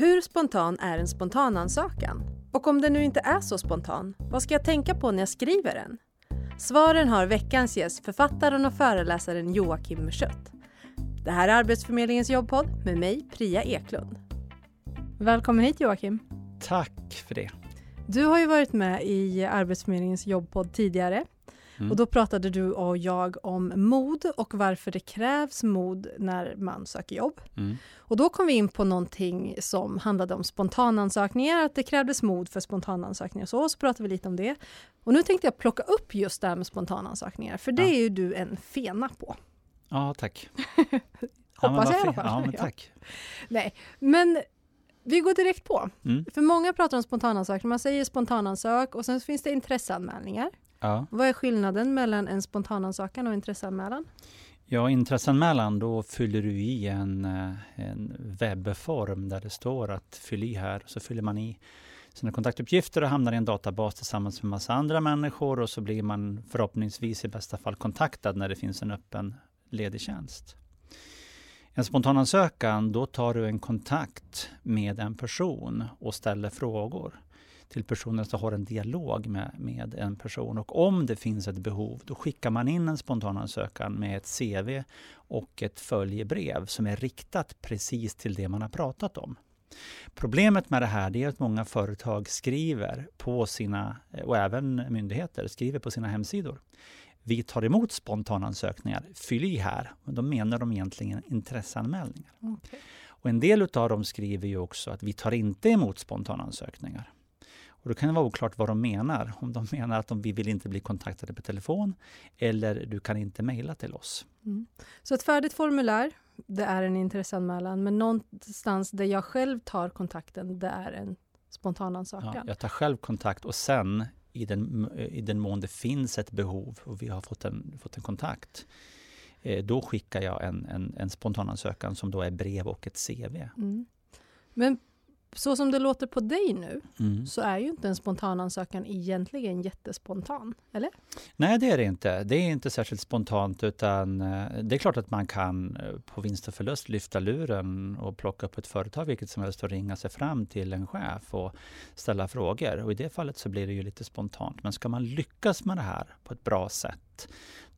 Hur spontan är en spontanansökan? Och om den nu inte är så spontan, vad ska jag tänka på när jag skriver den? Svaren har veckans gäst, författaren och föreläsaren Joakim Mörschött. Det här är Arbetsförmedlingens jobbpodd med mig, Priya Eklund. Välkommen hit Joakim. Tack för det. Du har ju varit med i Arbetsförmedlingens jobbpodd tidigare. Mm. Och då pratade du och jag om mod och varför det krävs mod när man söker jobb. Mm. Och då kom vi in på någonting som handlade om spontanansökningar, att det krävdes mod för spontanansökningar. Så, så pratade vi lite om det. Och nu tänkte jag plocka upp just det här med spontanansökningar, för det ja. är ju du en fena på. Ja, tack. Hoppas ja, jag i alla fall. Ja, men tack. Nej, men vi går direkt på. Mm. För många pratar om spontanansökningar, man säger spontanansök och sen finns det intresseanmälningar. Ja. Vad är skillnaden mellan en spontanansökan och intresseanmälan? Ja, intresseanmälan, då fyller du i en, eh, en webbform där det står att fyll i här. Så fyller man i sina kontaktuppgifter och hamnar i en databas tillsammans med massa andra människor och så blir man förhoppningsvis i bästa fall kontaktad när det finns en öppen ledig tjänst. En spontanansökan, då tar du en kontakt med en person och ställer frågor till personen som har en dialog med, med en person. Och om det finns ett behov, då skickar man in en spontanansökan med ett CV och ett följebrev som är riktat precis till det man har pratat om. Problemet med det här är att många företag skriver på sina, och även myndigheter, skriver på sina hemsidor. Vi tar emot spontanansökningar, fyll i här. Då menar de egentligen intresseanmälningar. Okay. Och en del av dem skriver ju också att vi tar inte emot spontanansökningar. Och då kan det vara oklart vad de menar. Om de menar att de, vi vill inte bli kontaktade på telefon eller du kan inte mejla till oss. Mm. Så ett färdigt formulär, det är en intresseanmälan, men någonstans där jag själv tar kontakten, det är en spontanansökan. Ja, jag tar själv kontakt och sen i den, i den mån det finns ett behov och vi har fått en, fått en kontakt, eh, då skickar jag en, en, en spontanansökan som då är brev och ett CV. Mm. Men så som det låter på dig nu, mm. så är ju inte en spontanansökan egentligen jättespontan, eller? Nej, det är det inte. Det är inte särskilt spontant, utan eh, det är klart att man kan eh, på vinst och förlust lyfta luren och plocka upp ett företag, vilket som helst, och ringa sig fram till en chef och ställa frågor. Och i det fallet så blir det ju lite spontant. Men ska man lyckas med det här på ett bra sätt,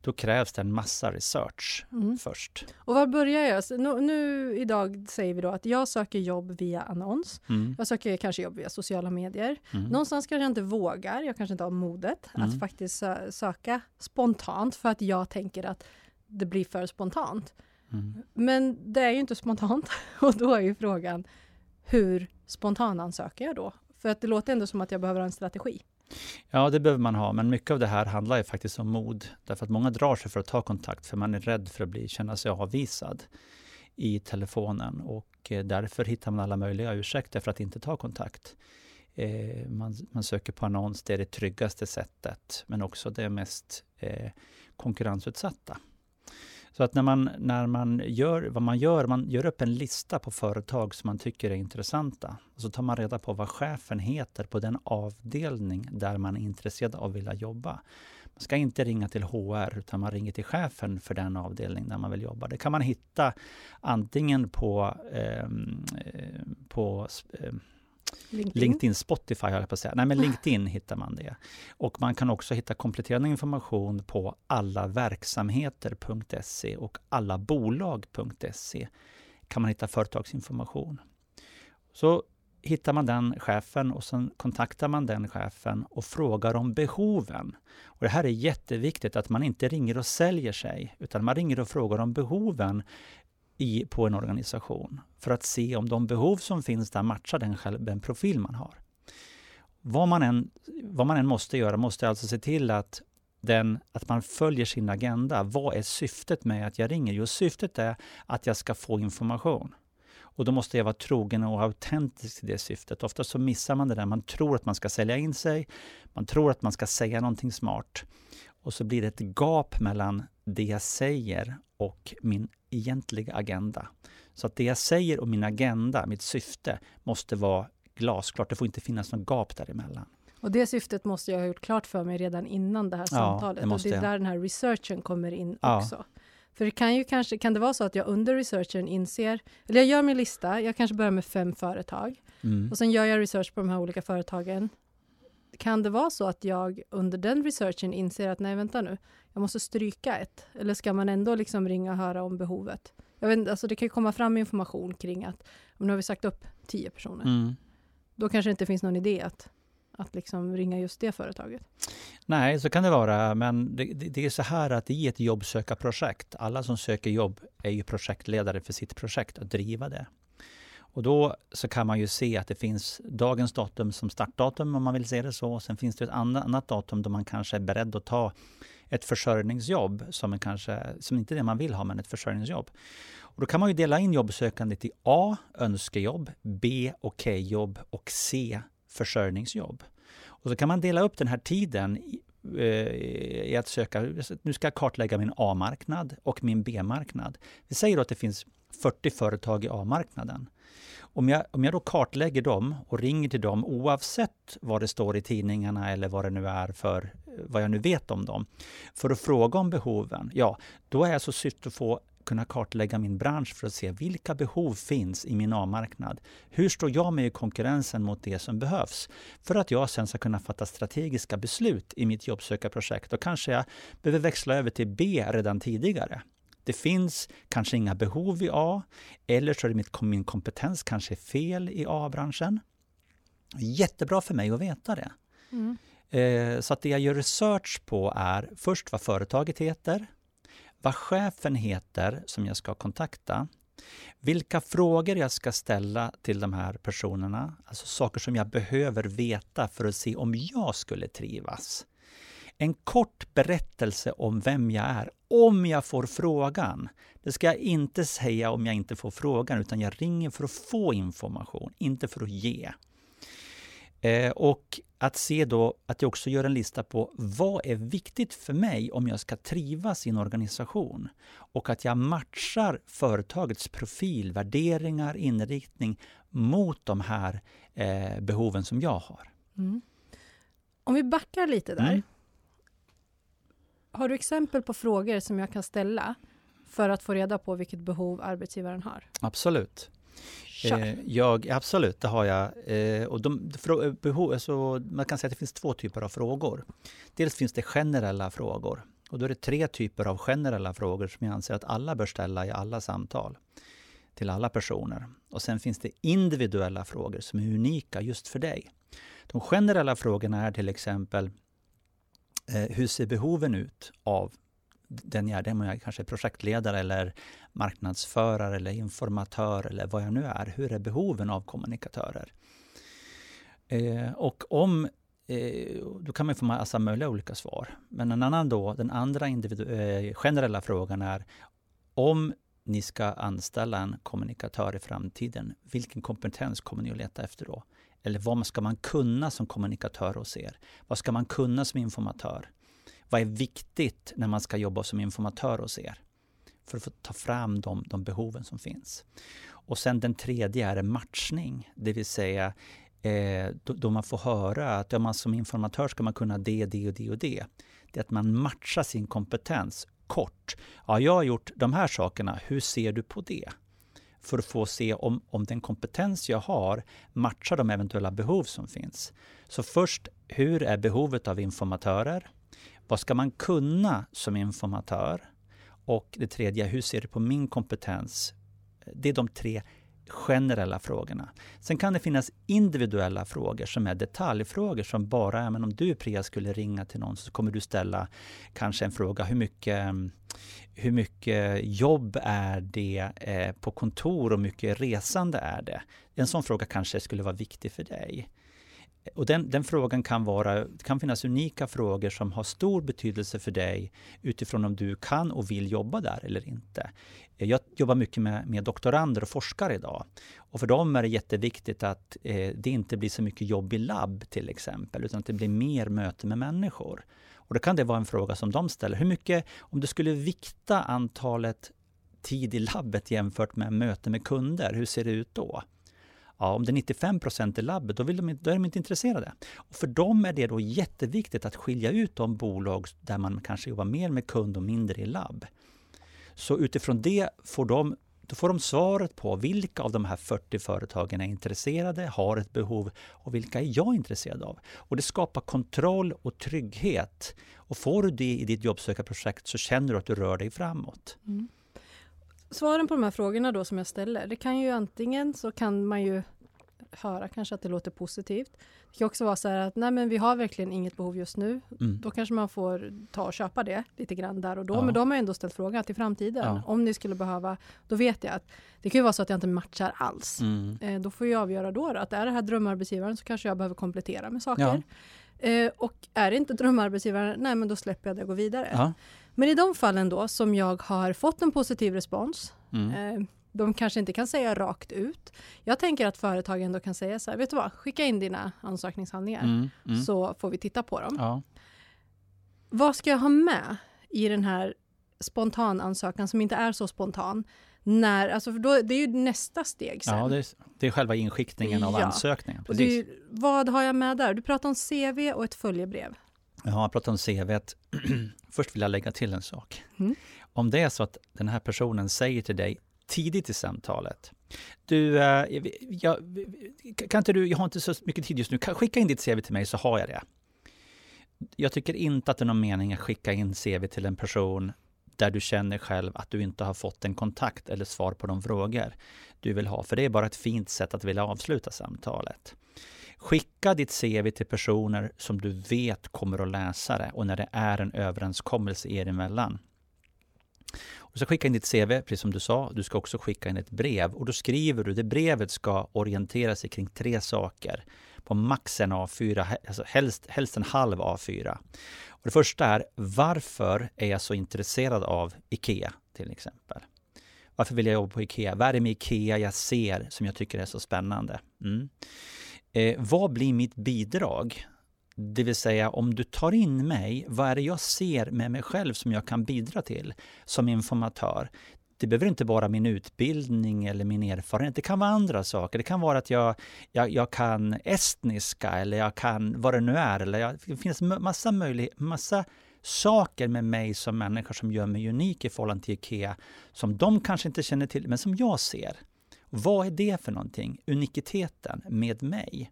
då krävs det en massa research mm. först. Och var börjar jag? Nu, nu, idag säger vi då att jag söker jobb via annons. Mm. Jag söker kanske jobb via sociala medier. Mm. Någonstans kanske jag inte vågar, jag kanske inte har modet att mm. faktiskt söka spontant för att jag tänker att det blir för spontant. Mm. Men det är ju inte spontant och då är ju frågan hur spontanansöker jag då? För att det låter ändå som att jag behöver ha en strategi. Ja, det behöver man ha, men mycket av det här handlar ju faktiskt om mod. Därför att många drar sig för att ta kontakt, för man är rädd för att bli, känna sig avvisad i telefonen och eh, därför hittar man alla möjliga ursäkter för att inte ta kontakt. Eh, man, man, söker på annons, det är det tryggaste sättet, men också det mest eh, konkurrensutsatta. Så att när man, när man gör vad man gör, man gör upp en lista på företag som man tycker är intressanta. Och så tar man reda på vad chefen heter på den avdelning där man är intresserad av att vilja jobba. Man ska inte ringa till HR utan man ringer till chefen för den avdelning där man vill jobba. Det kan man hitta antingen på, ehm, eh, på eh, LinkedIn. LinkedIn, Spotify höll jag på att säga. Nej, men LinkedIn hittar man det. Och man kan också hitta kompletterande information på allaverksamheter.se och allabolag.se kan man hitta företagsinformation. Så hittar man den chefen och sen kontaktar man den chefen och frågar om behoven. Och det här är jätteviktigt att man inte ringer och säljer sig, utan man ringer och frågar om behoven i, på en organisation för att se om de behov som finns där matchar den, själv, den profil man har. Vad man, än, vad man än måste göra måste alltså se till att, den, att man följer sin agenda. Vad är syftet med att jag ringer? Jo, syftet är att jag ska få information. Och då måste jag vara trogen och autentisk till det syftet. Ofta så missar man det där. Man tror att man ska sälja in sig. Man tror att man ska säga någonting smart. Och så blir det ett gap mellan det jag säger och min egentliga agenda. Så att det jag säger och min agenda, mitt syfte, måste vara glasklart. Det får inte finnas något gap däremellan. Och det syftet måste jag ha gjort klart för mig redan innan det här samtalet. Ja, det och det är där den här researchen kommer in ja. också. För det kan ju kanske, kan det vara så att jag under researchen inser, eller jag gör min lista, jag kanske börjar med fem företag mm. och sen gör jag research på de här olika företagen. Kan det vara så att jag under den researchen inser att nej, vänta nu, jag måste stryka ett? Eller ska man ändå liksom ringa och höra om behovet? Jag vet, alltså det kan komma fram information kring att nu har vi sagt upp tio personer. Mm. Då kanske det inte finns någon idé att att liksom ringa just det företaget? Nej, så kan det vara, men det, det, det är så här att i ett jobbsökarprojekt, alla som söker jobb är ju projektledare för sitt projekt att driva det. Och då så kan man ju se att det finns dagens datum som startdatum om man vill se det så. Sen finns det ett annat datum då man kanske är beredd att ta ett försörjningsjobb som, är kanske, som inte är det man vill ha, men ett försörjningsjobb. Och då kan man ju dela in jobbsökandet i A, önskejobb, B, okej-jobb och C, försörjningsjobb. Och så kan man dela upp den här tiden i, eh, i att söka, nu ska jag kartlägga min A-marknad och min B-marknad. Vi säger då att det finns 40 företag i A-marknaden. Om jag, om jag då kartlägger dem och ringer till dem oavsett vad det står i tidningarna eller vad det nu är för eh, vad jag nu vet om dem, för att fråga om behoven, ja, då är jag så syfte att få kunna kartlägga min bransch för att se vilka behov finns i min A-marknad. Hur står jag mig i konkurrensen mot det som behövs? För att jag sen ska kunna fatta strategiska beslut i mitt jobbsökarprojekt. Då kanske jag behöver växla över till B redan tidigare. Det finns kanske inga behov i A, eller så är mitt, min kompetens kanske fel i A-branschen. Jättebra för mig att veta det. Mm. Eh, så att det jag gör research på är först vad företaget heter, vad chefen heter som jag ska kontakta, vilka frågor jag ska ställa till de här personerna, alltså saker som jag behöver veta för att se om jag skulle trivas. En kort berättelse om vem jag är, om jag får frågan. Det ska jag inte säga om jag inte får frågan, utan jag ringer för att få information, inte för att ge. Eh, och att se då att jag också gör en lista på vad är viktigt för mig om jag ska trivas i en organisation. Och att jag matchar företagets profil, värderingar, inriktning mot de här eh, behoven som jag har. Mm. Om vi backar lite där. Mm. Har du exempel på frågor som jag kan ställa för att få reda på vilket behov arbetsgivaren har? Absolut. Eh, jag, absolut, det har jag. Eh, och de, behov, alltså, man kan säga att det finns två typer av frågor. Dels finns det generella frågor. Och då är det tre typer av generella frågor som jag anser att alla bör ställa i alla samtal till alla personer. Och sen finns det individuella frågor som är unika just för dig. De generella frågorna är till exempel eh, Eh, hur ser behoven ut av den jag är, den jag kanske är projektledare eller marknadsförare eller informatör eller vad jag nu är. Hur är behoven av kommunikatörer? Eh, och om eh, då kan man få massa möjliga olika svar. Men en annan då, den andra eh, generella frågan är om ni ska anställa en kommunikatör i framtiden, vilken kompetens kommer ni att leta efter då? Eller vad ska man kunna som kommunikatör hos er? Vad ska man kunna som informatör? Vad är viktigt när man ska jobba som informatör hos er? För att få ta fram de, de behoven som finns. Och sen den tredje är matchning, det vill säga eh, då, då, man får höra att ja, man som informatör ska man kunna det, det och det och det. Det är att man matchar sin kompetens kort. Ja, jag har gjort de här sakerna, hur ser du på det? För att få se om, om den kompetens jag har matchar de eventuella behov som finns. Så först, hur är behovet av informatörer? Vad ska man kunna som informatör? Och det tredje, hur ser du på min kompetens? Det är de tre generella frågorna. Sen kan det finnas individuella frågor som är detaljfrågor som bara, men om du Priya skulle ringa till någon så kommer du ställa kanske en fråga, hur mycket, hur mycket jobb är det eh, på kontor och hur mycket resande är det? En sån fråga kanske skulle vara viktig för dig. Och den, den, frågan kan vara, det kan finnas unika frågor som har stor betydelse för dig utifrån om du kan och vill jobba där eller inte. Jag jobbar mycket med, med doktorander och forskare idag. Och för dem är det jätteviktigt att eh, det inte blir så mycket jobb i labb till exempel, utan att det blir mer möte med människor. Och då kan det vara en fråga som de ställer. Hur mycket, om du skulle vikta antalet tid i labbet jämfört med möte med kunder, hur ser det ut då? Ja, om det är 95 procent i labbet, då, vill de, då är de inte intresserade. Och för dem är det då jätteviktigt att skilja ut de bolag där man kanske jobbar mer med kund och mindre i labb. Så utifrån det får de då får de svaret på vilka av de här 40 företagen är intresserade, har ett behov och vilka är jag intresserad av? Och det skapar kontroll och trygghet. Och får du det i ditt jobbsökarprojekt så känner du att du rör dig framåt. Mm. Svaren på de här frågorna då som jag ställer, det kan ju antingen så kan man ju höra kanske att det låter positivt. Det kan också vara så här att nej men vi har verkligen inget behov just nu. Mm. Då kanske man får ta och köpa det lite grann där och då. Ja. Men då har ändå ställt frågan till framtiden. Ja. Om ni skulle behöva, då vet jag att det kan ju vara så att jag inte matchar alls. Mm. Eh, då får jag avgöra då, då att är det här drömarbetsgivaren så kanske jag behöver komplettera med saker. Ja. Eh, och är det inte drömarbetsgivaren, nej men då släpper jag det och går vidare. Men i de fallen då som jag har fått en positiv respons mm. eh, de kanske inte kan säga rakt ut. Jag tänker att företagen då kan säga så här, vet du vad, skicka in dina ansökningshandlingar mm, mm. så får vi titta på dem. Ja. Vad ska jag ha med i den här spontanansökan som inte är så spontan? När, alltså då, det är ju nästa steg sen. Ja, det är, det är själva inskickningen av ja. ansökningen. Precis. Det, vad har jag med där? Du pratar om CV och ett följebrev. Ja, jag pratar om CV. Först vill jag lägga till en sak. Mm. Om det är så att den här personen säger till dig tidigt i samtalet. Du, eh, jag, kan inte du, jag har inte så mycket tid just nu, skicka in ditt CV till mig så har jag det. Jag tycker inte att det är någon mening att skicka in CV till en person där du känner själv att du inte har fått en kontakt eller svar på de frågor du vill ha, för det är bara ett fint sätt att vilja avsluta samtalet. Skicka ditt CV till personer som du vet kommer att läsa det och när det är en överenskommelse er emellan. Du ska skicka in ditt CV, precis som du sa. Du ska också skicka in ett brev och då skriver du, det brevet ska orientera sig kring tre saker på max en A4, alltså helst, helst en halv A4. Och det första är, varför är jag så intresserad av IKEA till exempel? Varför vill jag jobba på IKEA? Vad är det med IKEA jag ser som jag tycker är så spännande? Mm. Eh, vad blir mitt bidrag det vill säga om du tar in mig, vad är det jag ser med mig själv som jag kan bidra till som informatör? Det behöver inte vara min utbildning eller min erfarenhet, det kan vara andra saker. Det kan vara att jag, jag, jag kan estniska eller jag kan vad det nu är. Eller jag, det finns massa, möjlighet, massa saker med mig som människa som gör mig unik i förhållande till IKEA som de kanske inte känner till, men som jag ser. Vad är det för någonting? Unikiteten med mig.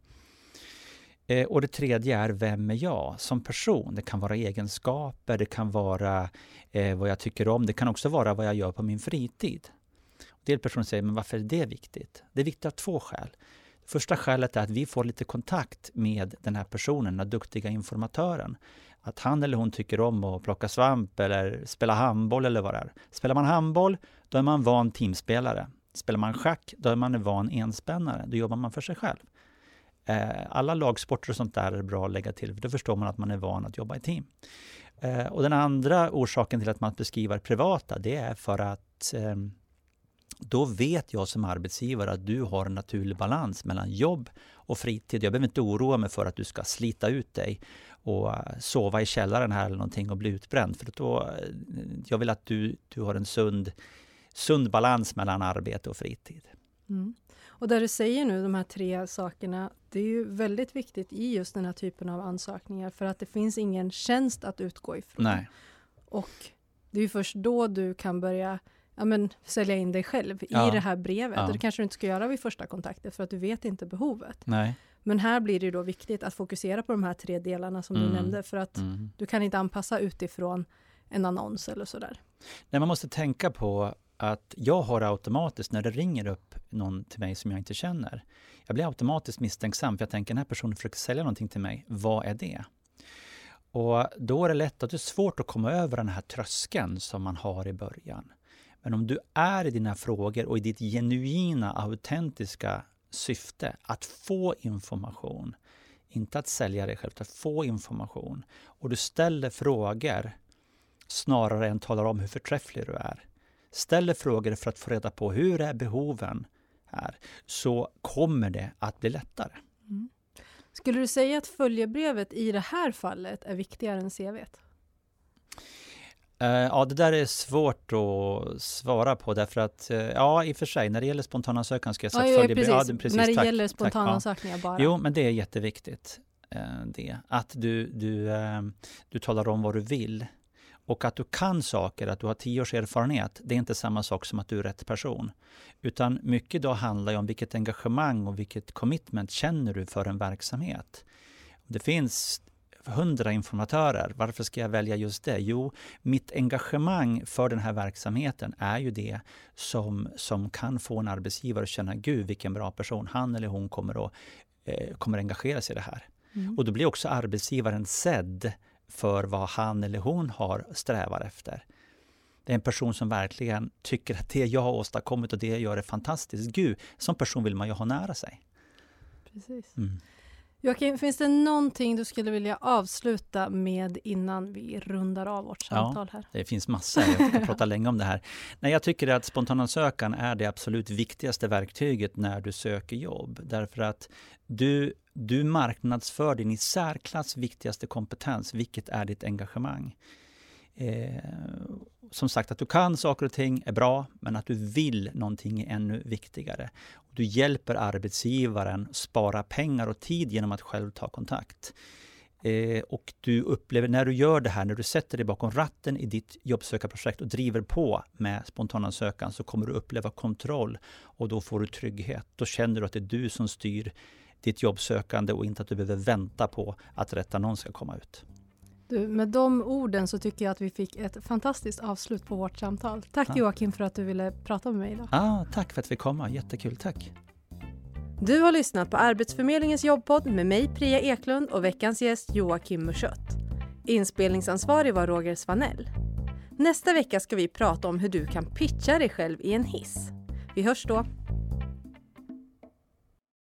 Eh, och det tredje är, vem är jag som person? Det kan vara egenskaper, det kan vara eh, vad jag tycker om, det kan också vara vad jag gör på min fritid. En del personer säger, men varför är det viktigt? Det är viktigt av två skäl. Första skälet är att vi får lite kontakt med den här personen, den här duktiga informatören. Att han eller hon tycker om att plocka svamp eller spela handboll eller vad det är. Spelar man handboll, då är man van teamspelare. Spelar man schack, då är man en van enspännare. Då jobbar man för sig själv. Eh, alla lagsporter och sånt där är bra att lägga till, för då förstår man att man är van att jobba i team. Eh, och den andra orsaken till att man beskriver privata, det är för att eh, då vet jag som arbetsgivare att du har en naturlig balans mellan jobb och fritid. Jag behöver inte oroa mig för att du ska slita ut dig och eh, sova i källaren här eller någonting och bli utbränd. För då, eh, jag vill att du, du har en sund, sund balans mellan arbete och fritid. Mm. Och där du säger nu de här tre sakerna, det är ju väldigt viktigt i just den här typen av ansökningar för att det finns ingen tjänst att utgå ifrån. Nej. Och det är ju först då du kan börja ja, men, sälja in dig själv ja. i det här brevet. Ja. Och det kanske du inte ska göra vid första kontakten för att du vet inte behovet. Nej. Men här blir det då viktigt att fokusera på de här tre delarna som mm. du nämnde för att mm. du kan inte anpassa utifrån en annons eller sådär. Nej, man måste tänka på att jag har automatiskt, när det ringer upp någon till mig som jag inte känner, jag blir automatiskt misstänksam, för jag tänker den här personen försöker sälja någonting till mig, vad är det? Och då är det lätt att det är svårt att komma över den här tröskeln som man har i början. Men om du är i dina frågor och i ditt genuina, autentiska syfte att få information, inte att sälja dig själv, att få information, och du ställer frågor snarare än talar om hur förträfflig du är, ställer frågor för att få reda på hur är behoven här, så kommer det att bli lättare. Mm. Skulle du säga att följebrevet i det här fallet är viktigare än CVt? Uh, ja, det där är svårt att svara på därför att, uh, ja i och för sig, när det gäller spontanansökan ska jag säga ja, följebrev. Ja, precis, när det tack, gäller spontanansökningar ja. bara. Jo, men det är jätteviktigt. Uh, det, att du, du, du talar om vad du vill Och att du kan saker, att du har tio års erfarenhet, det är inte samma sak som att du är rätt person. Utan mycket då handlar om vilket engagemang och vilket commitment känner du för en verksamhet. Det finns hundra informatörer. Varför ska jag välja just det? Jo, mitt engagemang för den här verksamheten är ju det som, som kan få en arbetsgivare att känna, gud vilken bra person, han eller hon kommer att eh, kommer engagera sig i det här. Mm. Och då blir också arbetsgivaren sedd för vad han eller hon har strävar efter. Det är en person som verkligen tycker att det jag har åstadkommit och det jag gör är fantastiskt. Gud, som person vill man ju ha nära sig. Precis. Mm. Joakim, finns det någonting du skulle vilja avsluta med innan vi rundar av vårt samtal här? Ja, det finns massor. Jag kan prata länge om det här. Nej, jag tycker att spontanansökan är det absolut viktigaste verktyget när du söker jobb. Därför att du, du marknadsför din i särklass viktigaste kompetens, vilket är ditt engagemang. Eh, som sagt, att du kan saker och ting är bra, men att du vill någonting är ännu viktigare. Du hjälper arbetsgivaren spara pengar och tid genom att själv ta kontakt. Eh, och du upplever, när du gör det här, när du sätter dig bakom ratten i ditt jobbsökarprojekt och driver på med spontanansökan, så kommer du uppleva kontroll och då får du trygghet. Då känner du att det är du som styr ditt jobbsökande och inte att du behöver vänta på att rätt annons ska komma ut. Du, med de orden så tycker jag att vi fick ett fantastiskt avslut på vårt samtal. Tack ja. Joakim för att du ville prata med mig idag. Ah, tack för att vi kom. Jättekul, tack. Du har lyssnat på Arbetsförmedlingens jobbpodd med mig Priya Eklund och veckans gäst Joakim Muschött. Inspelningsansvarig var Roger Svanell. Nästa vecka ska vi prata om hur du kan pitcha dig själv i en hiss. Vi hörs då.